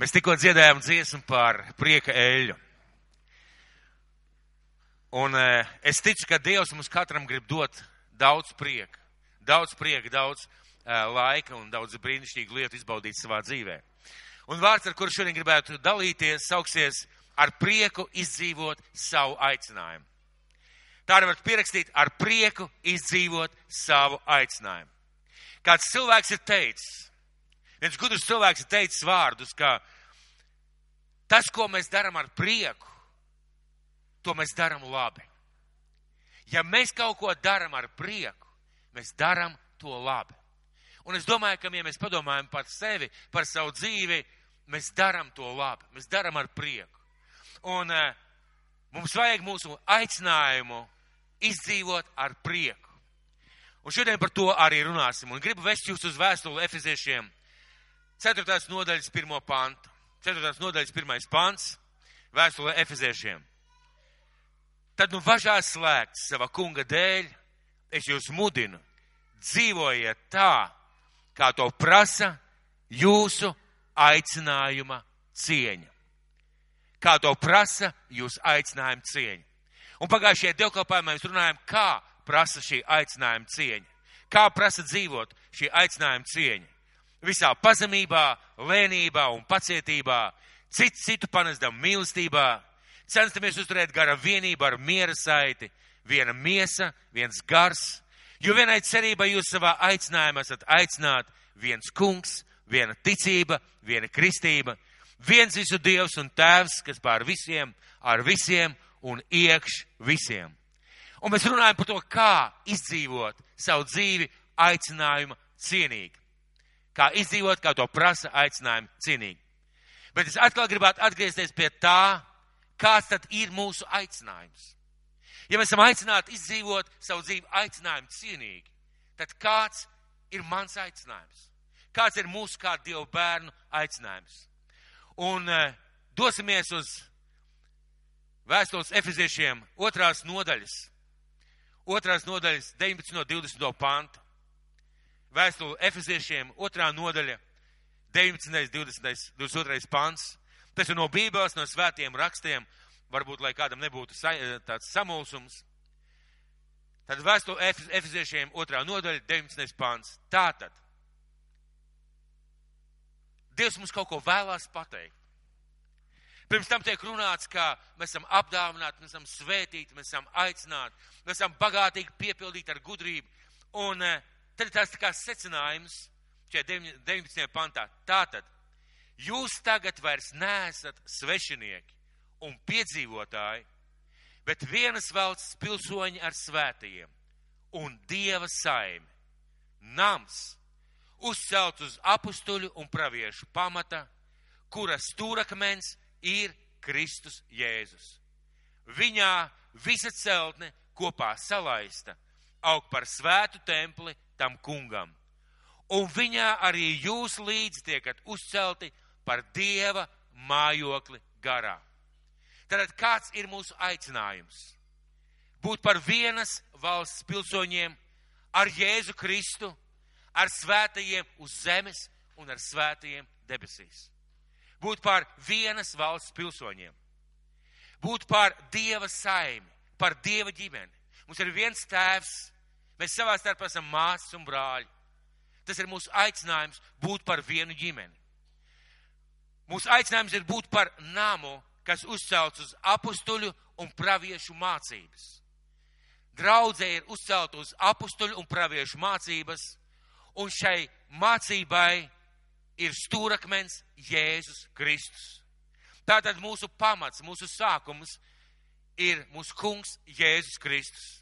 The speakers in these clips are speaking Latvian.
Mēs tikko dziedājām dziesmu par prieka eļļu. Un e, es ticu, ka Dievs mums katram grib dot daudz prieka, daudz prieka, daudz e, laika un daudz brīnišķīgu lietu izbaudīt savā dzīvē. Un vārds, ar kuru šodien gribētu dalīties, sauksies ar prieku izdzīvot savu aicinājumu. Tā arī var pierakstīt ar prieku izdzīvot savu aicinājumu. Kāds cilvēks ir teicis, viens gudrs cilvēks ir teicis vārdus, ka tas, ko mēs darām ar prieku, to mēs darām labi. Ja mēs kaut ko darām ar prieku, mēs darām to labi. Un es domāju, ka, ja mēs padomājam par sevi, par savu dzīvi, mēs darām to labi, mēs darām ar prieku. Un uh, mums vajag mūsu aicinājumu izdzīvot ar prieku. Un šodien par to arī runāsim. Un gribu vest jūs uz vēstuli Efeziešiem 4. nodaļas 1. pantu. 4. nodaļas 1. pants vēstule Efeziešiem. Tad nu važās slēgts sava kunga dēļ, es jūs mudinu, dzīvojiet tā, kā to prasa jūsu aicinājuma cieņa. Kā to prasa jūsu aicinājuma cieņa. Un pagājušajā dievkalpojumā mēs runājam, kā prasa šī aicinājuma cieņa. Kā prasa dzīvot šī aicinājuma cieņa. Visā pazemībā, lēnībā un pacietībā, citu citu panesdam mīlestībā, censtamies uzturēt gara vienību ar miera saiti, viena miesa, viens gars, jo vienai cerībai jūs savā aicinājumā esat aicināt viens kungs, viena ticība, viena kristība, viens visu dievs un tēvs, kas pār visiem, ar visiem un iekš visiem. Un mēs runājam par to, kā izdzīvot savu dzīvi aicinājuma cienīgi. Kā izdzīvot, kā to prasa aicinājuma cienīgi. Bet es atkal gribētu atgriezties pie tā, kāds tad ir mūsu aicinājums. Ja mēs esam aicināti izdzīvot savu dzīvi aicinājumu cienīgi, tad kāds ir mans aicinājums? Kāds ir mūsu kā Dieva bērnu aicinājums? Un uh, dosimies uz vēstules efeziešiem otrās nodaļas, otrās nodaļas 19. no 20. panta. Vēstule efeziešiem otrā nodaļa 19. 20. 22. pants. Tas ir no Bībeles, no svētiem rakstiem, varbūt, lai kādam nebūtu sa, tāds samulsums. Tad vēstule efeziešiem otrā nodaļa 19. pants. Tātad. Dievs mums kaut ko vēlās pateikt. Pirms tam tiek runāts, ka mēs esam apdāvināti, mēs esam svētīti, mēs esam aicināti, mēs esam bagātīgi piepildīti ar gudrību. Un eh, tad ir tās tā kā secinājums šajā 19. pantā. Tātad, jūs tagad vairs neesat svešinieki un piedzīvotāji, bet vienas valsts pilsoņi ar svētajiem un Dieva saimi. Nams uzcelt uz apustuļu un praviešu pamata, kura stūrakmens ir Kristus Jēzus. Viņā visa celtne kopā salaista, aug par svētu templi tam kungam. Un viņā arī jūs līdzi tiekat uzcelti par Dieva mājokli garā. Tātad kāds ir mūsu aicinājums? Būt par vienas valsts pilsoņiem ar Jēzu Kristu, ar svētajiem uz zemes un ar svētajiem debesīs būt par vienas valsts pilsoņiem, būt par Dieva saimi, par Dieva ģimeni. Mums ir viens tēvs, mēs savā starpā esam māsas un brāļi. Tas ir mūsu aicinājums būt par vienu ģimeni. Mūsu aicinājums ir būt par namu, kas uzcelts uz apustuļu un praviešu mācības. Draudzē ir uzcelt uz apustuļu un praviešu mācības, un šai mācībai ir stūrakmens Jēzus Kristus. Tātad mūsu pamats, mūsu sākums ir mūsu kungs Jēzus Kristus.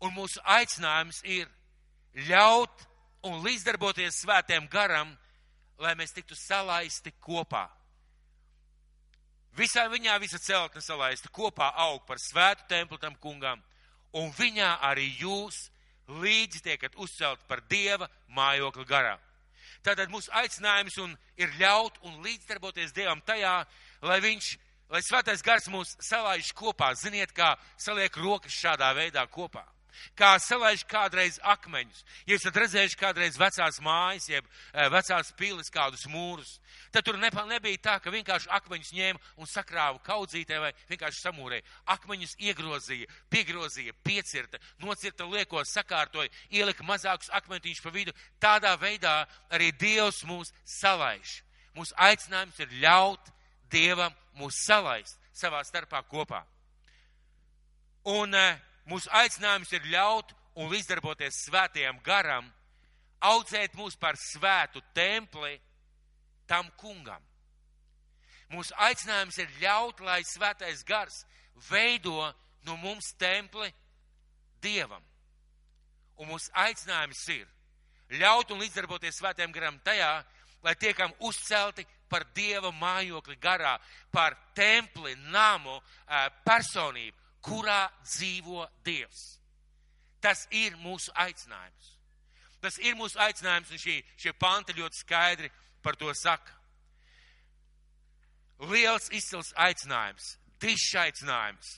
Un mūsu aicinājums ir ļaut un līdzdarboties svētiem garam, lai mēs tiktu salaisti kopā. Visā viņā visa celtne salaista kopā aug par svētu templu tam kungam, un viņā arī jūs līdzi tiekat uzcelt par Dieva mājokli garā. Tātad mūsu aicinājums un ir ļaut un līdzdarboties Dievam tajā, lai viņš, lai svētais gars mūs salaiž kopā. Ziniet, kā saliek rokas šādā veidā kopā. Kā salaiž kādreiz akmeņus. Ja esat redzējuši kādreiz vecās mājas, jeb e, vecās pilis kādus mūrus, tad tur nepa, nebija tā, ka vienkārši akmeņus ņēma un sakrāva kaudzītē vai vienkārši samūrēja. Akmeņus iegrozīja, piegrozīja, piecirta, nocirta liekos, sakārtoja, ielika mazākus akmentiņus pa vidu. Tādā veidā arī Dievs mūs salaiž. Mūsu aicinājums ir ļaut Dievam mūs salaist savā starpā kopā. Un uh, mūsu aicinājums ir ļaut un līdzdarboties svētajam garam, audzēt mūs par svētu templi tam kungam. Mūsu aicinājums ir ļaut, lai svētais gars veido no mums templi dievam. Un mūsu aicinājums ir ļaut un līdzdarboties svētajam garam tajā, lai tiekam uzcelti par dieva mājokli garā, par templi, namu, personību, kurā dzīvo Dievs. Tas ir mūsu aicinājums. Tas ir mūsu aicinājums, un šī, šie panti ļoti skaidri par to saka. Liels izcils aicinājums, dišs aicinājums,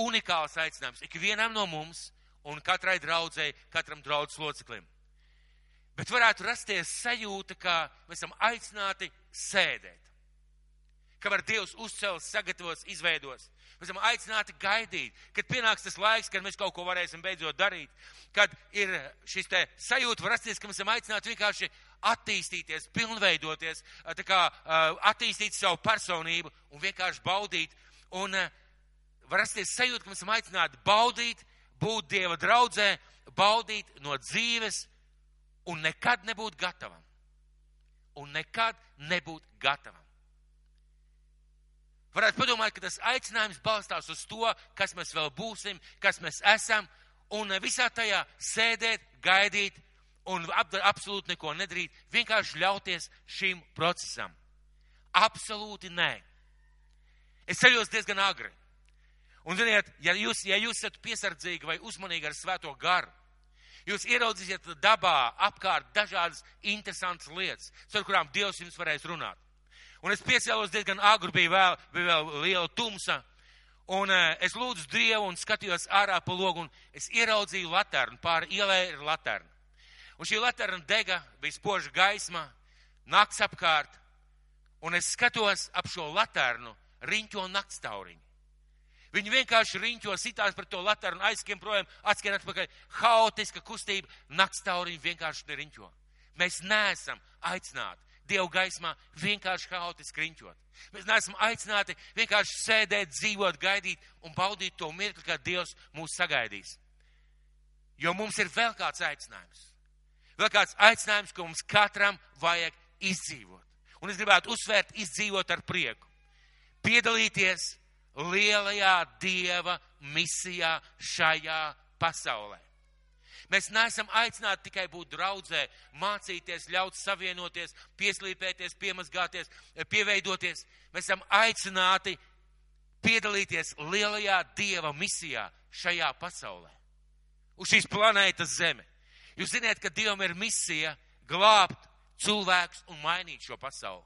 unikāls aicinājums ikvienam no mums un katrai draudzēji, katram draudzes loceklim. Bet varētu rasties sajūta, ka mēs esam aicināti sēdēt. Ka var Dievs uzcels, sagatavos, izveidos. Mēs esam aicināti gaidīt, kad pienāks tas laiks, kad mēs kaut ko varēsim beidzot darīt, kad ir šis te sajūta var rasties, ka mēs esam aicināti vienkārši attīstīties, pilnveidoties, tā kā attīstīt savu personību un vienkārši baudīt. Un var rasties sajūta, ka mēs esam aicināti baudīt, būt Dieva draudzē, baudīt no dzīves un nekad nebūt gatavam. Un nekad nebūt gatavam. Varētu padomāt, ka tas aicinājums balstās uz to, kas mēs vēl būsim, kas mēs esam, un visā tajā sēdēt, gaidīt un absolūti neko nedarīt, vienkārši ļauties šim procesam. Absolūti nē. Es ceļos diezgan agri. Un, ziniet, ja jūs, ja jūs esat piesardzīgi vai uzmanīgi ar svēto garu, jūs ieraudzīsiet dabā apkārt dažādas interesantas lietas, ar kurām Dievs jums varēs runāt. Un es piecēlos diezgan agri, bija vēl, bija vēl liela tumsa. Un uh, es lūdzu Dievu un skatījos ārā pa logu, un es ieraudzīju laternu, pāri ielē ir laterna. Un šī laterna dega, bija spoža gaisma, nakts apkārt, un es skatos ap šo laternu, riņķo naktstauriņu. Viņi vienkārši riņķo, sitās par to laternu, aizskiem projām, atskiem atpakaļ. Haotiska kustība, naktstauriņi vienkārši neriņķo. Mēs neesam aicināti Dievu gaismā vienkārši haotiski riņķot. Mēs neesam aicināti vienkārši sēdēt, dzīvot, gaidīt un baudīt to mirkli, kad Dievs mūs sagaidīs. Jo mums ir vēl kāds aicinājums. Vēl kāds aicinājums, ko mums katram vajag izdzīvot. Un es gribētu uzsvērt, izdzīvot ar prieku. Piedalīties lielajā Dieva misijā šajā pasaulē. Mēs neesam aicināti tikai būt draudzē, mācīties, ļaut savienoties, pieslīpēties, piemazgāties, pieveidoties. Mēs esam aicināti piedalīties lielajā Dieva misijā šajā pasaulē, uz šīs planētas Zeme. Jūs zināt, ka Dievam ir misija glābt cilvēkus un mainīt šo pasauli.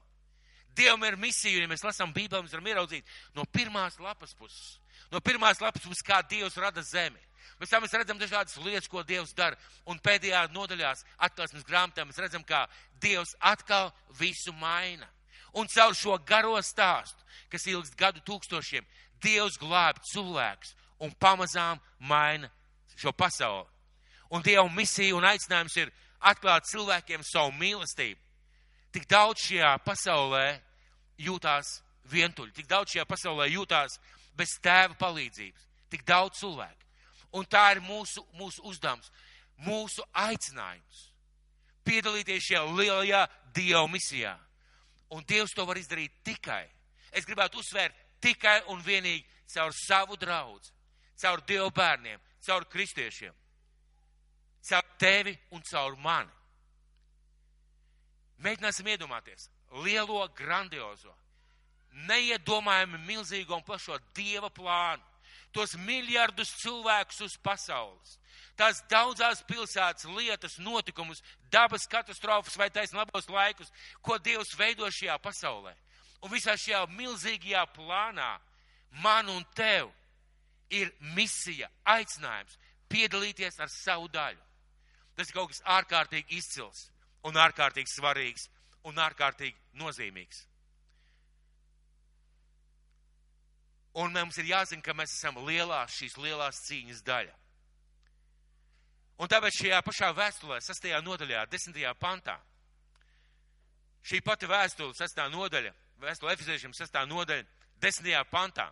Dievam ir misija, ja mēs lasām Bībeli, mēs varam ieraudzīt no pirmās lapas puses. No pirmās lapas puses, kā Dievs rada zemi. Mēs tam mēs redzam dažādas lietas, ko Dievs dara. Un pēdējā nodaļās atklāsmes grāmatā mēs redzam, kā Dievs atkal visu maina. Un caur šo garo stāstu, kas ilgst gadu tūkstošiem, Dievs glāb cilvēks un pamazām maina šo pasauli. Un Dieva misija un aicinājums ir atklāt cilvēkiem savu mīlestību. Tik daudz šajā pasaulē jūtās vientuļi, tik daudz šajā pasaulē jūtās bez tēva palīdzības, tik daudz cilvēku. Un tā ir mūsu, mūsu uzdevums, mūsu aicinājums. Piedalīties šajā lielajā Dieva misijā. Un Dievs to var izdarīt tikai, es gribētu uzsvērt, tikai un vienīgi caur savu draugu, caur Dieva bērniem, caur kristiešiem, caur tevi un caur mani. Mēģināsim iedomāties lielo, grandiozo, neiedomājami milzīgo un plašo Dieva plānu tos miljardus cilvēkus uz pasaules. Tās daudzās pilsētas lietas, notikumus, dabas katastrofas vai taisn labos laikus, ko Dievs veido šajā pasaulē. Un visā šajā milzīgajā plānā man un tev ir misija, aicinājums piedalīties ar savu daļu. Tas ir kaut kas ārkārtīgi izcils un ārkārtīgi svarīgs un ārkārtīgi nozīmīgs. Un mums ir jāzina, ka mēs esam lielās, šīs lielās cīņas daļa. Un tāpēc šajā pašā vēstulē, 6. nodaļā, 10. pantā, šī pati vēstule, 6. nodaļa, vēstule Efeziešiem, 6. nodaļa, 10. pantā,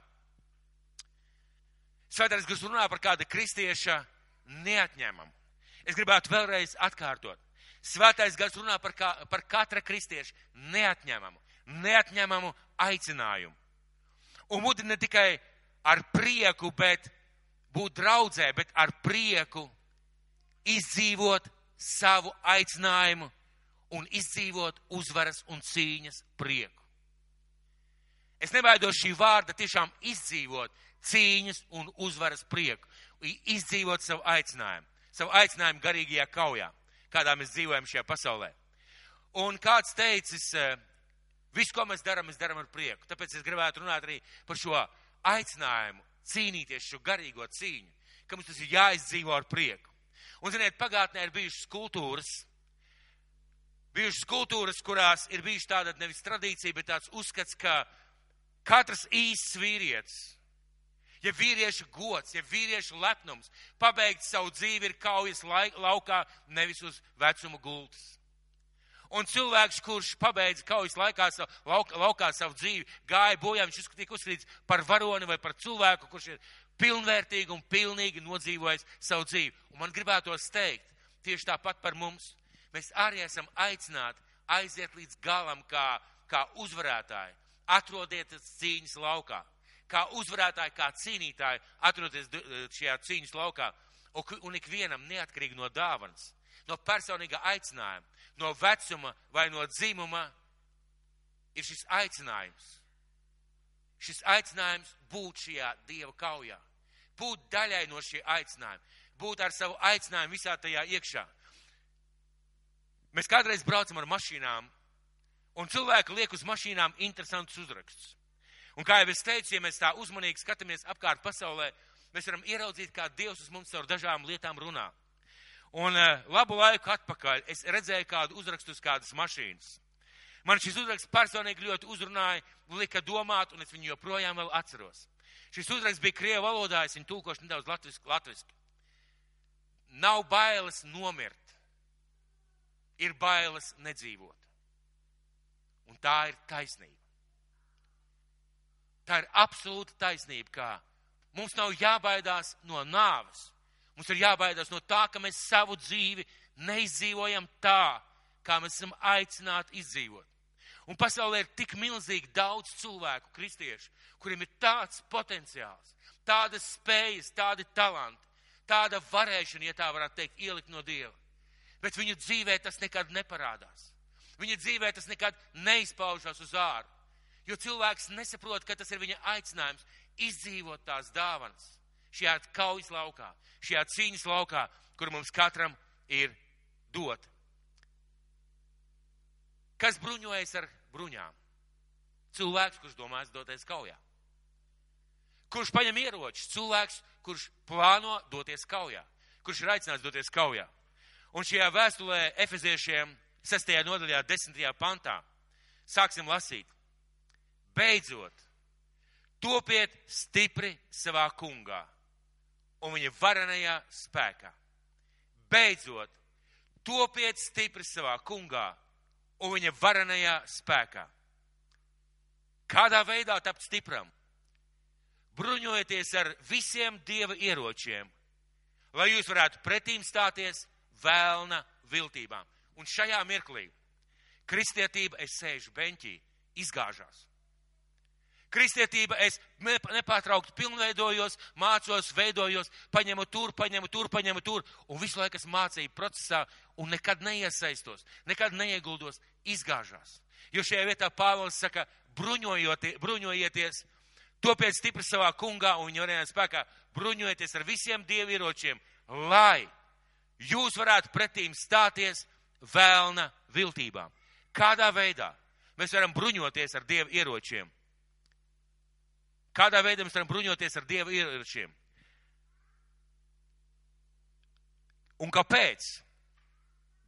Svētais Gars runā par kāda kristieša neatņemamu. Es gribētu vēlreiz atkārtot. Svētais Gars runā par, kā, par katra kristieša neatņemamu, neatņemamu aicinājumu. Un mudina ne tikai ar prieku, bet būt draudzē, bet ar prieku izdzīvot savu aicinājumu un izdzīvot uzvaras un cīņas prieku. Es nebaidos šī vārda tiešām izdzīvot, cīņas un uzvaras prieku, izdzīvot savu aicinājumu, savu aicinājumu garīgajā kaujā, kādā mēs dzīvojam šajā pasaulē. Un kāds teicis, eh, visu, ko mēs darām, mēs darām ar prieku. Tāpēc es gribētu runāt arī par šo aicinājumu, cīnīties šo garīgo cīņu, ka mums tas ir jāizdzīvo ar prieku. Un, ziniet, pagātnē ir bijušas kultūras, bijušas kultūras, kurās ir bijuši tāda nevis tradīcija, bet tāds uzskats, ka katrs īsts vīrietis ja vīrieša gods, ja vīrieša lepnums, pabeigt savu dzīvi ir kaujas laukā, nevis uz vecuma gultas. Un cilvēks, kurš pabeidza kaujas laikā, savu, lauk, laukā savu dzīvi, gāja bojā, viņš tika uzskatīts par varoni vai par cilvēku, kurš ir pilnvērtīgi un pilnīgi nodzīvojis savu dzīvi. Un man gribētos teikt, tieši tāpat par mums. Mēs arī esam aicināti aiziet līdz galam kā, kā uzvarētāji. Atrodieties cīņas laukā kā uzvarētāji, kā cīnītāji, atroties šajā cīņas laukā. Un ikvienam, neatkarīgi no dāvanas, no personīga aicinājuma, no vecuma vai no dzimuma, ir šis aicinājums. Šis aicinājums būt šajā dieva kaujā, būt daļai no šī aicinājuma, būt ar savu aicinājumu visā tajā iekšā. Mēs kādreiz braucam ar mašīnām, un cilvēki liek uz mašīnām interesantus uzrakstus. Un kā jau es teicu, ja mēs tā uzmanīgi skatāmies apkārt pasaulē, mēs varam ieraudzīt, kā Dievs uz mums caur dažām lietām runā. Un uh, labu laiku atpakaļ es redzēju kādu uzrakstu uz kādas mašīnas. Man šis uzraksts personīgi ļoti uzrunāja, lika domāt, un es viņu joprojām vēl atceros. Šis uzraksts bija krievu valodā, es viņu tūkošu nedaudz latviski. latviski. Nav bailes nomirt, ir bailes nedzīvot. Un tā ir taisnība. Tā ir absolūta taisnība, kā mums nav jābaidās no nāves. Mums ir jābaidās no tā, ka mēs savu dzīvi neizdzīvojam tā, kā mēs esam aicināti izdzīvot. Un pasaulē ir tik milzīgi daudz cilvēku, kristiešu, kuriem ir tāds potenciāls, tādas spējas, tādi talanti, tāda varēšana, ja tā varētu teikt, ielikt no Dieva. Bet viņu dzīvē tas nekad neparādās. Viņa dzīvē tas nekad neizpaužas uz ārā. Jo cilvēks nesaprot, ka tas ir viņa aicinājums izdzīvot tās dāvanas šajā kaujas laukā, šajā cīņas laukā, kur mums katram ir dot. Kas bruņojas ar bruņām? Cilvēks, kurš domās doties kaujā. Kurš paņem ieročus? Cilvēks, kurš plāno doties kaujā. Kurš ir aicināts doties kaujā. Un šajā vēstulē Efeziešiem 6. nodaļā, 10. pantā sāksim lasīt. Beidzot, topiet stipri savā kungā un viņa varenajā spēkā. Beidzot, topiet stipri savā kungā un viņa varenajā spēkā. Kādā veidā tapt stipram? Bruņojieties ar visiem dieva ieročiem, lai jūs varētu pretīm stāties vēlna viltībām. Un šajā mirklī kristietība, es sēžu beņķī, izgāžās. Kristietība, es nepārtraukti pilnveidojos, mācos, veidojos, paņemu tur, paņemu tur, paņemu tur, un visu laiku es mācīju procesā un nekad neiesaistos, nekad neieguldos, izgāžās. Jo šajā vietā Pāvils saka, bruņojieties, topiet stipri savā kungā un varējā spēkā, bruņojieties ar visiem dievieročiem, lai jūs varētu pretīm stāties vēlna viltībām. Kādā veidā mēs varam bruņoties ar dievu ieročiem? Kādā veidā mēs varam bruņoties ar Dieva ieročiem? Un kāpēc?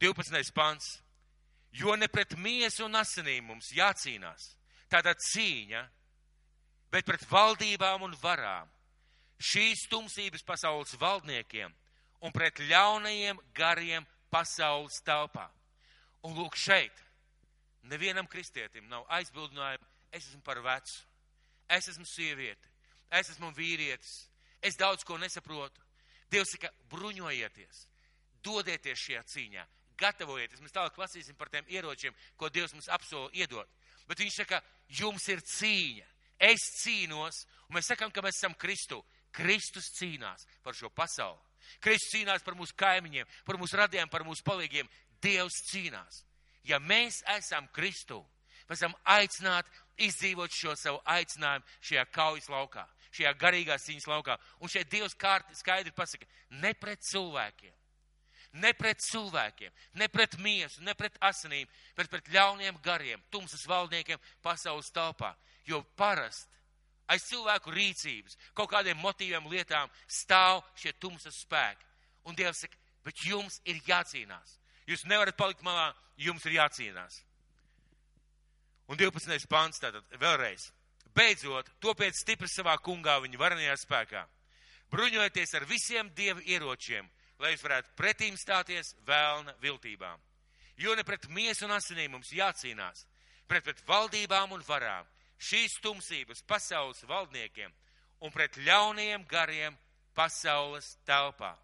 12. pants. Jo ne pret miesu un asinīm mums jācīnās. Tāda cīņa, bet pret valdībām un varām, šīs tumsības pasaules valdniekiem un pret ļaunajiem gariem pasaules telpā. Un lūk šeit, nevienam kristietim nav aizbildinājuma, es esmu par vecu, es esmu sieviete, es esmu vīrietis, es daudz ko nesaprotu. Dievs saka, bruņojieties, dodieties šajā cīņā, gatavojieties. Mēs tālāk lasīsim par tiem ieročiem, ko Dievs mums apsola iedot. Bet viņš saka, jums ir cīņa, es cīnos, un mēs sakam, ka mēs esam Kristu. Kristus cīnās par šo pasauli. Kristus cīnās par mūsu kaimiņiem, par mūsu radiem, par mūsu palīgiem. Dievs cīnās. Ja mēs esam Kristu, mēs esam aicināti izdzīvot šo savu aicinājumu šajā kaujas laukā, šajā garīgās cīņas laukā. Un šeit Dievs kārti skaidri pasaka, ne pret cilvēkiem, ne pret cilvēkiem, ne pret miesu, ne pret asinīm, bet pret ļauniem gariem, tumsas valdniekiem pasaules telpā. Jo parasti aiz cilvēku rīcības, kaut kādiem motīviem, lietām stāv šie tumsas spēki. Un Dievs saka, bet jums ir jācīnās. Jūs nevarat palikt malā, jums ir jācīnās. Un 12. pāns tātad vēlreiz. Beidzot, topiet stipri savā kungā viņa varenajā spēkā. Bruņojieties ar visiem dieva ieročiem, lai jūs varētu pretīm stāties vēlna viltībām. Jo ne pret miesu un asinīm mums jācīnās, pret, pret valdībām un varām, šīs tumsības pasaules valdniekiem un pret ļaunajiem gariem pasaules telpā.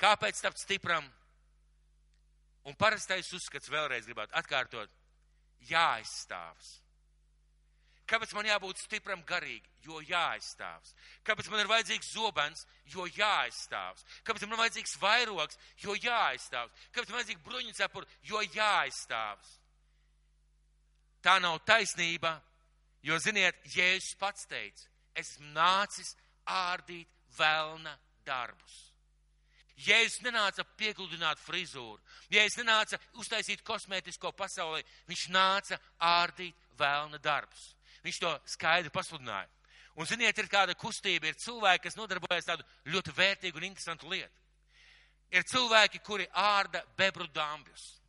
Kāpēc tapt stipram? Un parastais uzskats vēlreiz gribētu atkārtot - jāaizstāvs. Kāpēc man jābūt stipram garīgi? Jo jāaizstāvs. Kāpēc man ir vajadzīgs zobens? Jo jāaizstāvs. Kāpēc man ir vajadzīgs vairogs? Jo jāaizstāvs. Kāpēc man ir vajadzīga bruņucepura? Jo jāaizstāvs. Tā nav taisnība, jo, ziniet, Jēzus pats teica, es esmu nācis ārdīt velna darbus. Jēzus nenāca piegludināt frizūru, Jēzus nenāca uztaisīt kosmētisko pasaulē, viņš nāca ārdīt vēlna darbus. Viņš to skaidri pasludināja. Un, ziniet, ir kāda kustība, ir cilvēki, kas nodarbojas tādu ļoti vērtīgu un interesantu lietu. Ir cilvēki, kuri ārda bebru dambjus.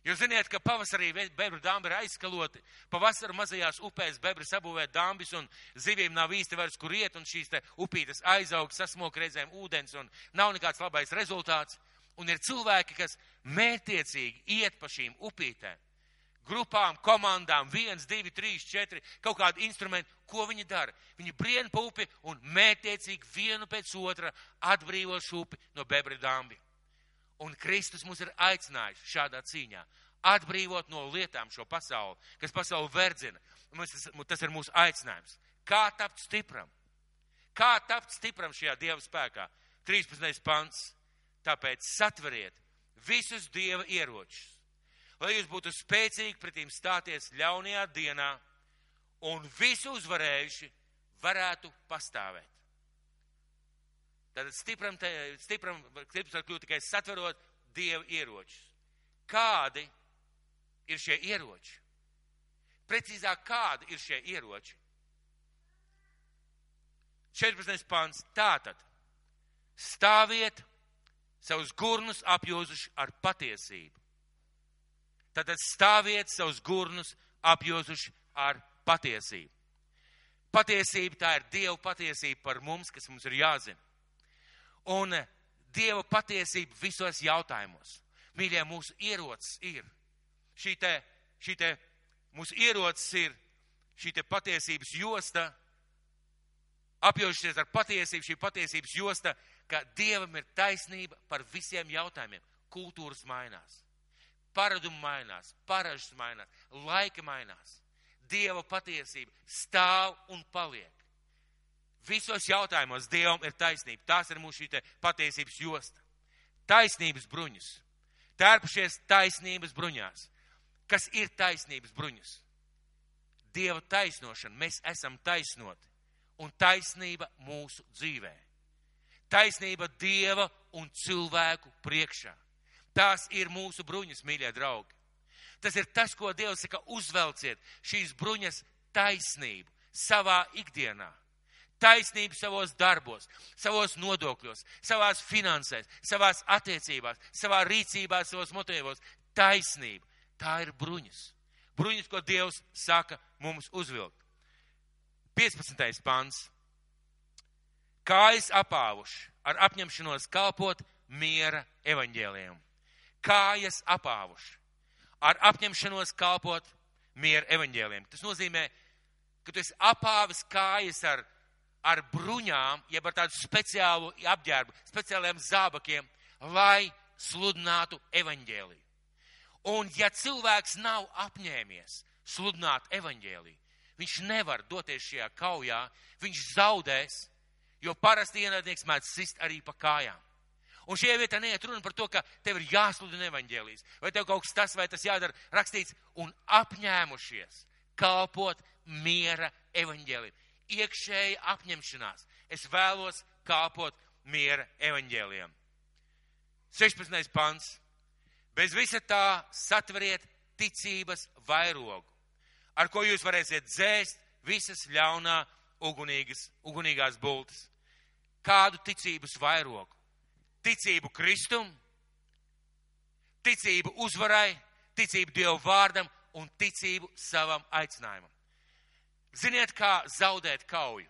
Jūs zināt, ka pavasarī bebru dāmbi ir aizskaloti, pavasarī mazajās upēs bebri sabūvē dāmbis un zivīm nav īsti vairs kur iet un šīs te upītes aizaug, sasmok reizēm ūdens un nav nekāds labais rezultāts. Un ir cilvēki, kas mērtiecīgi iet pa šīm upītēm. Grupām, komandām, viens, divi, trīs, četri, kaut kādi instrumenti, ko viņi dara. Viņi brien pa upi un mērtiecīgi vienu pēc otra atbrīvo šupi no bebri dāmbi. Un Kristus mūs ir aicinājis šādā cīņā atbrīvot no lietām šo pasauli, kas pasauli verdzina. Mums, tas ir mūsu aicinājums. Kā tapt stipram? Kā tapt stipram šajā Dieva spēkā? 13. pants. Tāpēc satveriet visus Dieva ieročus, lai jūs būtu spēcīgi pretīm stāties ļaunajā dienā un visu uzvarējuši varētu pastāvēt. Tātad stipram, te, stipram, stiprs var kļūt tikai satverot dievu ieročus. Kādi ir šie ieroči? Precīzāk, kādi ir šie ieroči? 14. pāns. Tātad stāviet savus gurnus apjozuši ar patiesību. Tātad stāviet savus gurnus apjozuši ar patiesību. Patiesība tā ir Dieva patiesība par mums, kas mums ir jāzina un Dieva patiesība visos jautājumos. Mīļie, mūsu ierocis ir šī te, šī te, mūsu ierocis ir šī te patiesības josta, apjaušies ar patiesību, šī patiesības josta, ka Dievam ir taisnība par visiem jautājumiem. Kultūras mainās, paradumi mainās, paražas mainās, laika mainās. Dieva patiesība stāv un paliek. Visos jautājumos Dievam ir taisnība. Tās ir mūsu šī patiesības josta. Taisnības bruņas. Tērpušies taisnības bruņās. Kas ir taisnības bruņas? Dieva taisnošana. Mēs esam taisnoti. Un taisnība mūsu dzīvē. Taisnība Dieva un cilvēku priekšā. Tās ir mūsu bruņas, mīļie draugi. Tas ir tas, ko Dievs saka, uzvelciet šīs bruņas taisnību savā ikdienā taisnību savos darbos, savos nodokļos, savās finansēs, savās attiecībās, savā rīcībā, savos motīvos. Taisnība. Tā ir bruņas. Bruņas, ko Dievs saka mums uzvilkt. 15. pants. Kājas apāvuši ar apņemšanos kalpot miera evaņģēliem. Kājas apāvuši ar apņemšanos kalpot miera evaņģēliem. Tas nozīmē, ka tu esi apāvis kājas ar, ar bruņām, jeb ar tādu speciālu apģērbu, speciāliem zābakiem, lai sludinātu evaņģēliju. Un ja cilvēks nav apņēmies sludināt evaņģēliju, viņš nevar doties šajā kaujā, viņš zaudēs, jo parasti ienaidnieks mēdz sist arī pa kājām. Un šajā vietā neiet runa par to, ka tev ir jāsludina evaņģēlijas, vai tev kaut kas tas vai tas jādara rakstīts un apņēmušies kalpot miera evaņģēliju. Iekšēja apņemšanās. Es vēlos kalpot miera evaņģēlijam. 16. pants. Bez visa tā satveriet ticības vairogu, ar ko jūs varēsiet dzēst visas ļaunā ugunīgas, ugunīgās bultas. Kādu ticības vairogu? Ticību Kristum, ticību uzvarai, ticību Dievu vārdam un ticību savam aicinājumam. Ziniet, kā zaudēt kauju?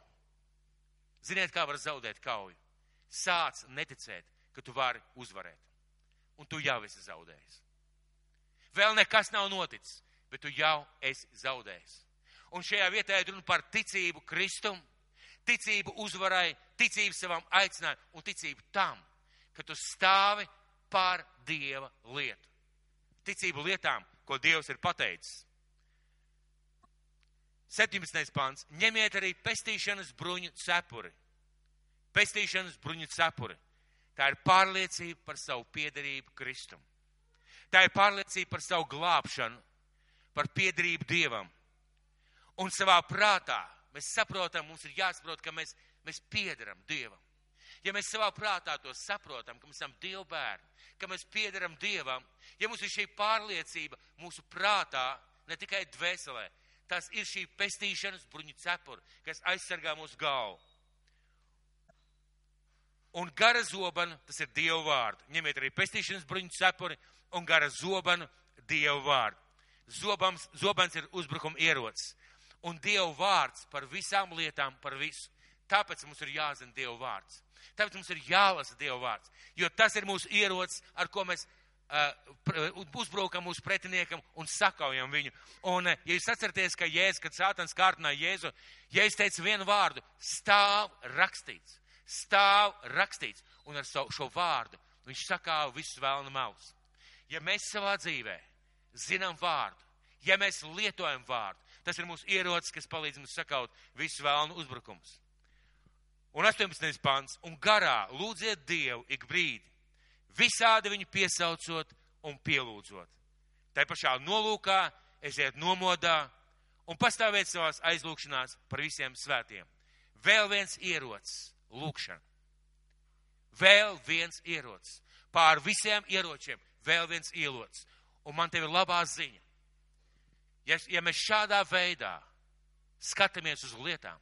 Ziniet, kā var zaudēt kauju? Sāc neticēt, ka tu vari uzvarēt. Un tu jau esi zaudējis. Vēl nekas nav noticis, bet tu jau esi zaudējis. Un šajā vietā ir runa par ticību Kristum, ticību uzvarai, ticību savam aicinājumam un ticību tam, ka tu stāvi pār Dieva lietu. Ticību lietām, ko Dievs ir pateicis. 17. pāns. Ņemiet arī pestīšanas bruņu cepuri. Pestīšanas bruņu cepuri. Tā ir pārliecība par savu piederību Kristum. Tā ir pārliecība par savu glābšanu, par piederību Dievam. Un savā prātā mēs saprotam, mums ir jāsaprot, ka mēs, mēs piederam Dievam. Ja mēs savā prātā to saprotam, ka mēs esam Dieva bērni, ka mēs piederam Dievam, ja mums ir šī pārliecība mūsu prātā, ne tikai dvēselē, tas ir šī pestīšanas bruņu cepura, kas aizsargā mūsu galvu. Un gara zobana, tas ir Dieva vārdu. Ņemiet arī pestīšanas bruņu cepuri un gara zobanu Dieva vārdu. Zobams, zobans ir uzbrukuma ierocis. Un Dieva vārds par visām lietām, par visu. Tāpēc mums ir jāzina Dieva vārds. Tāpēc mums ir jālasa Dieva vārds. Jo tas ir mūsu ierocis, ar ko mēs uzbrukam mūsu pretiniekam un sakaujam viņu. Un, ja jūs atceraties, ka Jēzus, kad Sātans kārtināja Jēzu, Jēzus teica vienu vārdu - stāv rakstīts. Stāv rakstīts. Un ar savu, šo vārdu viņš sakāva visus vēlnu maus. Ja mēs savā dzīvē zinām vārdu, ja mēs lietojam vārdu, tas ir mūsu ierocis, kas palīdz mums sakaut visus vēlnu uzbrukumus. Un 18. pants, un garā lūdziet Dievu ik brīdi, visādi viņu piesaucot un pielūdzot. Tā pašā nolūkā esiet nomodā un pastāvēt savās aizlūkšanās par visiem svētiem. Vēl viens ierocis - lūkšana. Vēl viens ierocis. Pār visiem ieročiem vēl viens ierocis. Un man tev ir labā ziņa. Ja, ja mēs šādā veidā skatāmies uz lietām,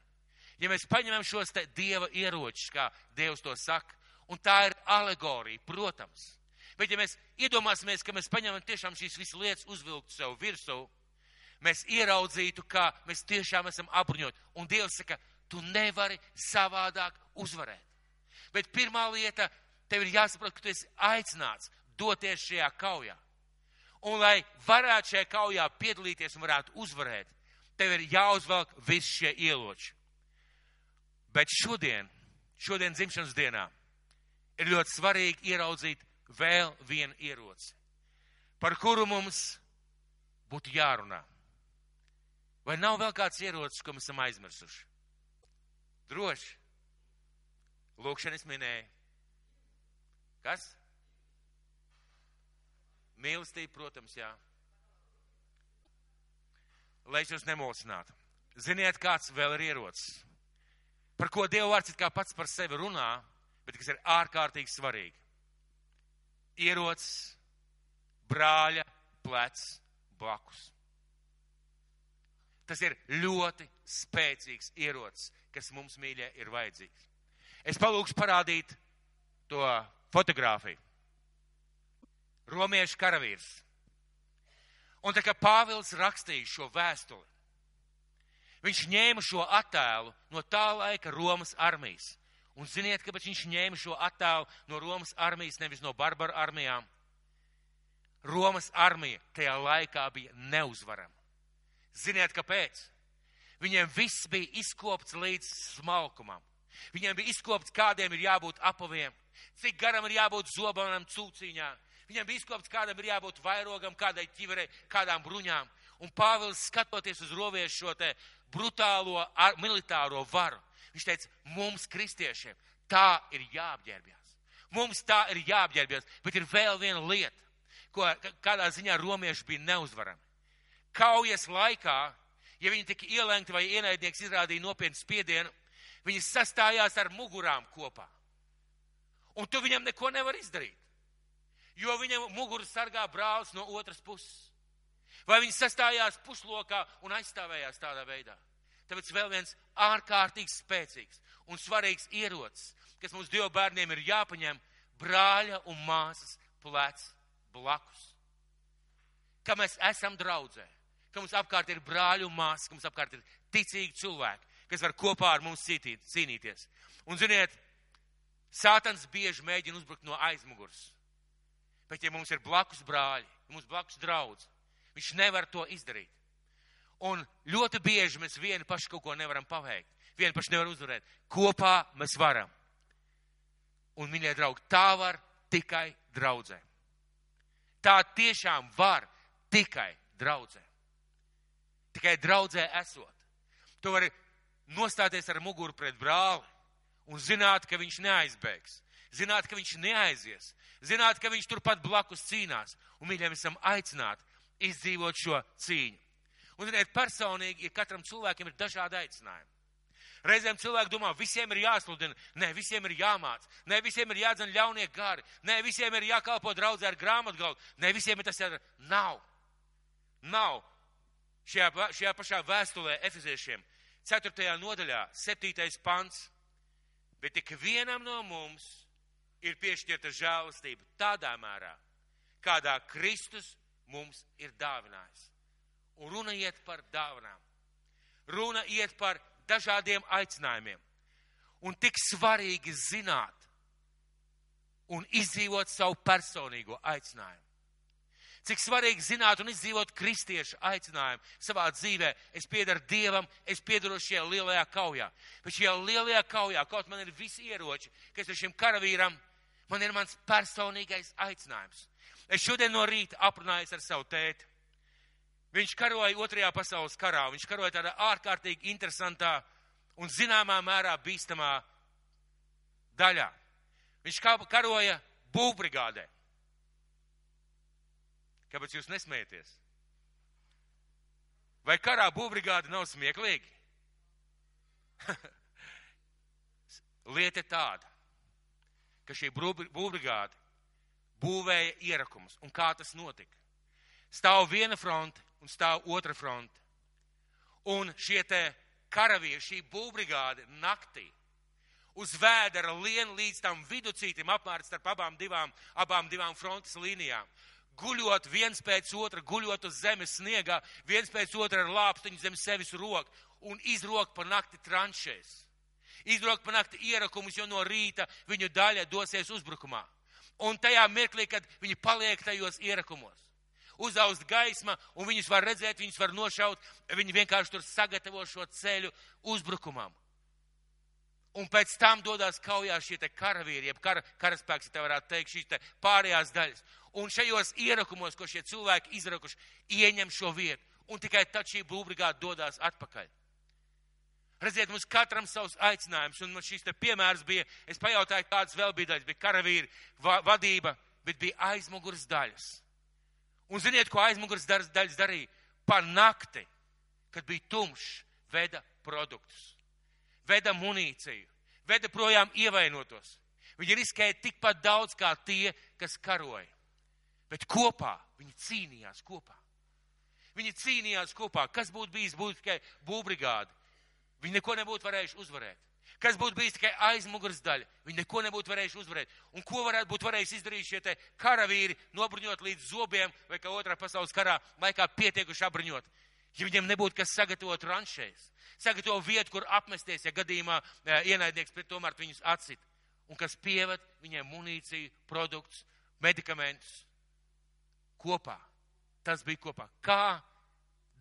ja mēs paņemam šos dieva ieročus, kā Dievs to saka, un tā ir alegorija, protams. Bet ja mēs iedomāsimies, ka mēs paņemam tiešām šīs visas lietas uzvilkt sev virsū, mēs ieraudzītu, kā mēs tiešām esam apbruņot. Un Dievs saka, tu nevari savādāk uzvarēt. Bet pirmā lieta, tev ir jāsaprot, ka tu esi aicināts doties šajā kaujā. Un lai varētu šajā kaujā piedalīties un varētu uzvarēt, tev ir jāuzvelk visi šie ieloči. Bet šodien, šodien dzimšanas dienā, ir ļoti svarīgi ieraudzīt vēl vienu ieroci, par kuru mums būtu jārunā. Vai nav vēl kāds ierocis, ko mēs esam aizmirsuši? Droši. Lūkšanas minēja. Kas? Mīlestība, protams, jā. Lai es jūs nemulsinātu. Ziniet, kāds vēl ir ierocis, par ko Dieva vārds it kā pats par sevi runā, bet kas ir ārkārtīgi svarīgi. Ierocis, brāļa, plecs, blakus. Tas ir ļoti spēcīgs ierocis, kas mums, mīļie, ir vajadzīgs. Es palūkšu parādīt to fotografiju. Romiešu karavīrs. Un tā kā Pāvils rakstīja šo vēstuli, viņš ņēma šo attēlu no tā laika Romas armijas. Un ziniet, kāpēc viņš ņēma šo attēlu no Romas armijas, nevis no barbaru armijām? Romas armija tajā laikā bija neuzvarama. Ziniet, kāpēc? Viņiem viss bija izkopts līdz smalkumam. Viņiem bija izkopts, kādiem ir jābūt apaviem, cik garam ir jābūt zobanam cūciņā. Viņiem bija izkopts, kādam ir jābūt vairogam, kādai ķiverei, kādām bruņām. Un Pāvils, skatoties uz roviešu šo te brutālo ar, militāro varu, viņš teica, mums, kristiešiem, tā ir jāapģērbjas. Mums tā ir jāapģērbjas, bet ir vēl viena lieta, ko kādā ziņā romieši bija neuzvarami. Kaujas laikā, ja viņi tika ielēgti vai ienaidnieks izrādīja nopietnu spiedienu, viņi sastājās ar mugurām kopā. Un tu viņam neko nevar izdarīt, jo viņam muguru sargā brālis no otras puses. Vai viņi sastājās puslokā un aizstāvējās tādā veidā. Tāpēc vēl viens ārkārtīgi spēcīgs un svarīgs ierocis, kas mums Dieva bērniem ir jāpaņem, brāļa un māsas plecs blakus. Ka mēs esam draudzē, ka mums apkārt ir brāļi un māsas, ka mums apkārt ir ticīgi cilvēki, kas var kopā ar mums cītīt, cīnīties. Un ziniet, Sātans bieži mēģina uzbrukt no aizmugures. Bet ja mums ir blakus brāļi, ja mums blakus draudz, viņš nevar to izdarīt. Un ļoti bieži mēs vieni paši kaut ko nevaram paveikt. Vieni paši nevar uzvarēt. Kopā mēs varam. Un, mīļie draugi, tā var tikai draudzē. Tā tiešām var tikai draudzē. Tikai draudzē esot. Tu vari nostāties ar muguru pret brāli un zināt, ka viņš neaizbēgs. Zināt, ka viņš neaizies. Zināt, ka viņš turpat blakus cīnās. Un mīļiem esam aicināti izdzīvot šo cīņu. Un, ziniet, personīgi, ja katram cilvēkam ir dažādi aicinājumi. Reizēm cilvēki domā, visiem ir jāsludina, nē, visiem ir jāmāc, nē, visiem ir jādzen ļaunie gari, nē, visiem ir jākalpo draudzē ar grāmatgalu, nē, visiem ir tas ir nav. Nav. Šajā, šajā pašā vēstulē Efeziešiem, 4. nodaļā, 7. pants. Bet tik vienam no mums ir piešķirta žēlastība tādā mērā, kādā Kristus mums ir dāvinājis. Un runa iet par dāvinām. Runa iet par dažādiem aicinājumiem. Un tik svarīgi zināt un izdzīvot savu personīgo aicinājumu. Cik svarīgi zināt un izdzīvot kristiešu aicinājumu savā dzīvē. Es piedaru Dievam, es piedaru šajā lielajā kaujā. Bet šajā lielajā kaujā, kaut man ir visi ieroči, kas ir šim karavīram, man ir mans personīgais aicinājums. Es šodien no rīta aprunājos ar savu tēti. Viņš karoja otrajā pasaules karā. Viņš karoja tādā ārkārtīgi interesantā un zināmā mērā bīstamā daļā. Viņš karoja būvbrigādē. Kāpēc jūs nesmieties? Vai karā būvbrigāde nav smieklīgi? Lieta tāda, ka šī būvbrigāde būvēja ierakumus. Un kā tas notika? Stāv viena fronte, un stāv otra fronte. Un šie te karavīri, šī būvbrigāde naktī uz vēdera lien līdz tam viducītim apmēram starp abām divām, abām divām frontes līnijām. Guļot viens pēc otra, guļot uz zemes sniegā, viens pēc otra ar lāpstiņu zem sevis roku un izrok pa nakti tranšēs. Izrok pa nakti ierakumus, jo no rīta viņu daļa dosies uzbrukumā. Un tajā mirklī, kad viņi paliek tajos ierakumos, uzaust gaisma, un viņus var redzēt, viņus var nošaut, viņi vienkārši tur sagatavo šo ceļu uzbrukumam. Un pēc tam dodas kaujā šie karavīri, jeb kara, karaspēks, ja tā varētu teikt, šīs pārējās daļas. Un šajos ierakumos, ko šie cilvēki izrakuši, ieņem šo vietu. Un tikai tad šī būvbrigāde dodas atpakaļ. Redziet, mums katram savs aicinājums, un man te piemērs bija, es pajautāju, kādas vēl bija daļas, bija karavīri, va, vadība, bet bija aizmugures daļas. Un ziniet, ko aizmugures daļas darīja? Pa nakti, kad bija tumšs, veda produktus, veda munīciju, veda projām ievainotos. Viņi riskēja tikpat daudz kā tie, kas karoja. Bet kopā viņi cīnījās kopā. Viņi cīnījās kopā. Kas būtu bijis, būtu tikai būvbrigāde. Viņi neko nebūtu varējuši uzvarēt. Kas būtu bijis tikai aizmugures daļa, viņi neko nebūtu varējuši uzvarēt. Un ko varētu būt varējis izdarīt šie karavīri, nobruņot līdz zobiem, vai kā otrā pasaules karā laikā pietiekuši apbruņot. Ja viņiem nebūtu kas sagatavot ranšēs, sagatavo vietu, kur apmesties, ja gadījumā e, ienaidnieks pret tomēr viņus atsit. Un kas pieved viņiem munīciju, produktus, medikamentus kopā. Tas bija kopā. Kā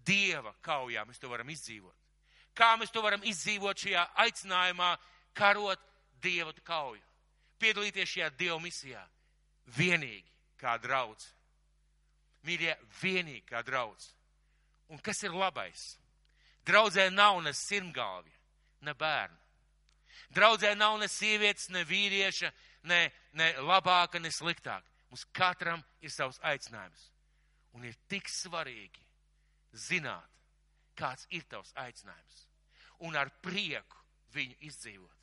Dieva kaujā mēs to varam izdzīvot? Kā mēs to varam izdzīvot šajā aicinājumā, karot Dieva kauju? Piedalīties šajā Dieva misijā. Vienīgi kā draudz. Mīļie, vienīgi kā draudz. Un kas ir labais? Draudzē nav ne sirmgalvja, ne bērna. Draudzē nav ne sievietes, ne vīrieša, ne, ne labāka, ne sliktāka. Mums katram ir savs aicinājums. Un ir tik svarīgi zināt, kāds ir tavs aicinājums. Un ar prieku viņu izdzīvot.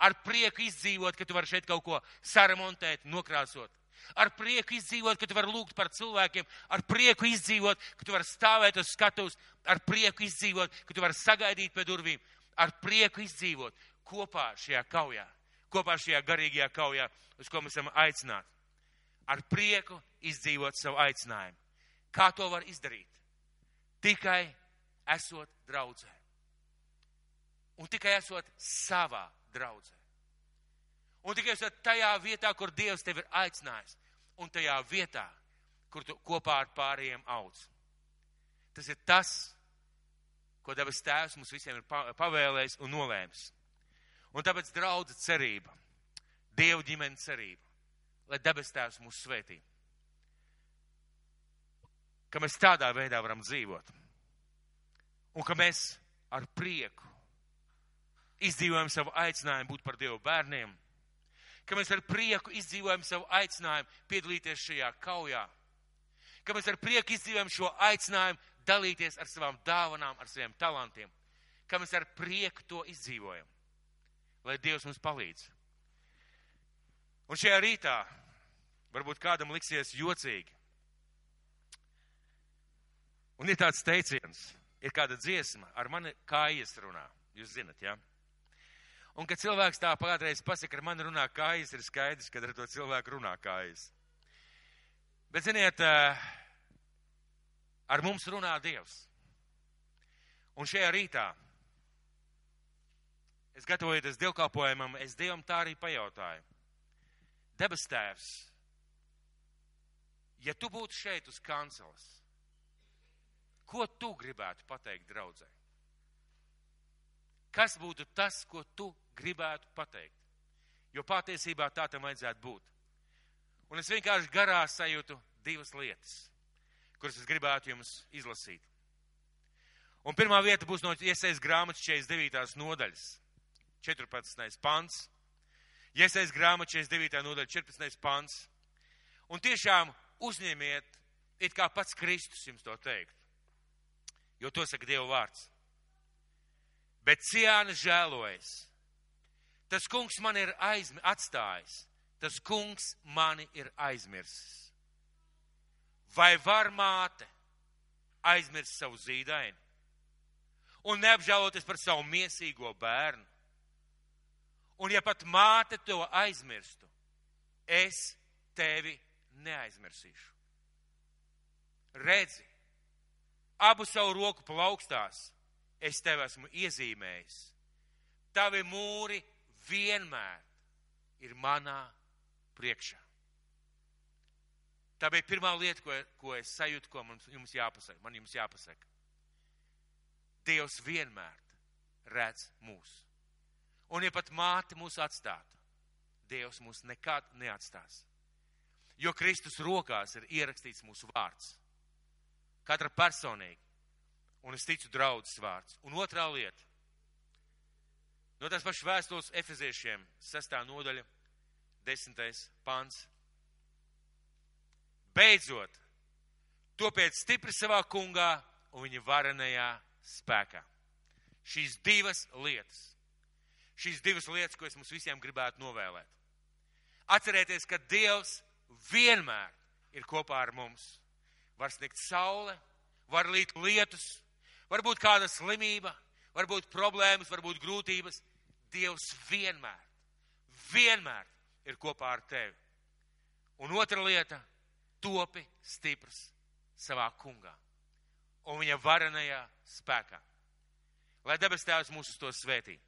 Ar prieku izdzīvot, ka tu vari šeit kaut ko saremontēt, nokrāsot. Ar prieku izdzīvot, ka tu vari lūgt par cilvēkiem. Ar prieku izdzīvot, ka tu vari stāvēt uz skatuves. Ar prieku izdzīvot, ka tu vari sagaidīt pie durvīm. Ar prieku izdzīvot kopā šajā kaujā. Kopā šajā garīgajā kaujā, uz ko mēs esam aicināti. Ar prieku izdzīvot savu aicinājumu. Kā to var izdarīt? Tikai esot draudzē. Un tikai esot savā draudzē. Un tikai esot tajā vietā, kur Dievs tevi ir aicinājis. Un tajā vietā, kur tu kopā ar pārējiem audz. Tas ir tas, ko debes tēvs mums visiem ir pavēlējis un nolēmis. Un tāpēc draudz cerība, Dievu ģimenes cerība, lai debes tēvs mūs svētī ka mēs tādā veidā varam dzīvot. Un ka mēs ar prieku izdzīvojam savu aicinājumu būt par Dievu bērniem, ka mēs ar prieku izdzīvojam savu aicinājumu piedalīties šajā kaujā, ka mēs ar prieku izdzīvojam šo aicinājumu dalīties ar savām dāvanām, ar saviem talantiem, ka mēs ar prieku to izdzīvojam, lai Dievs mums palīdz. Un šajā rītā varbūt kādam liksies jocīgi, Un ir tāds teiciens, ir kāda dziesma, ar mani kājas runā. Jūs zinat, jā? Ja? Un, kad cilvēks tā pagādreiz pasaka, ar mani runā kājas, ir skaidrs, kad ar to cilvēku runā kājas. Bet, ziniet, eh, ar mums runā Dievs. Un šajā rītā, es gatavojoties dievkalpojumam, es Dievam tā arī pajautāju. Debes tēvs, ja tu būtu šeit uz kanceles, Ko tu gribētu pateikt draudzē? Kas būtu tas, ko tu gribētu pateikt? Jo patiesībā tā tam vajadzētu būt. Un es vienkārši garā sajūtu divas lietas, kuras es gribētu jums izlasīt. Un pirmā vieta būs no iesaistas grāmatas 49. nodaļas, 14. pants. Iesaistas grāmatas 49. nodaļa, 14. pants. Un tiešām uzņemiet, it kā pats Kristus jums to teikt jo to saka Dieva vārds. Bet Ciāna žēlojas. Tas kungs man ir aizmi, atstājis, tas kungs mani ir aizmirsis. Vai var māte aizmirst savu zīdaini un neapžēloties par savu miesīgo bērnu? Un ja pat māte to aizmirstu, es tevi neaizmirsīšu. Redzi, abu savu roku plaukstās, es tevi esmu iezīmējis. Tavi mūri vienmēr ir manā priekšā. Tā bija pirmā lieta, ko, ko es sajūtu, ko man jums jāpasaka. Man jums jāpasaka. Dievs vienmēr redz mūs. Un ja pat māte mūs atstātu, Dievs mūs nekad neatstās. Jo Kristus rokās ir ierakstīts mūsu vārds. Katra personīgi. Un es ticu draudzes vārds. Un otrā lieta. No tās pašas vēstules efeziešiem, sestā nodaļa, desmitais pants. Beidzot, topiet stipri savā kungā un viņa varenajā spēkā. Šīs divas lietas. Šīs divas lietas, ko es mums visiem gribētu novēlēt. Atcerieties, ka Dievs vienmēr ir kopā ar mums var sniegt saule, var līt lietus, varbūt kāda slimība, varbūt problēmas, varbūt grūtības. Dievs vienmēr, vienmēr ir kopā ar tevi. Un otra lieta - topi stiprs savā kungā un viņa varenajā spēkā. Lai debes tēvs mūs uz to svētī.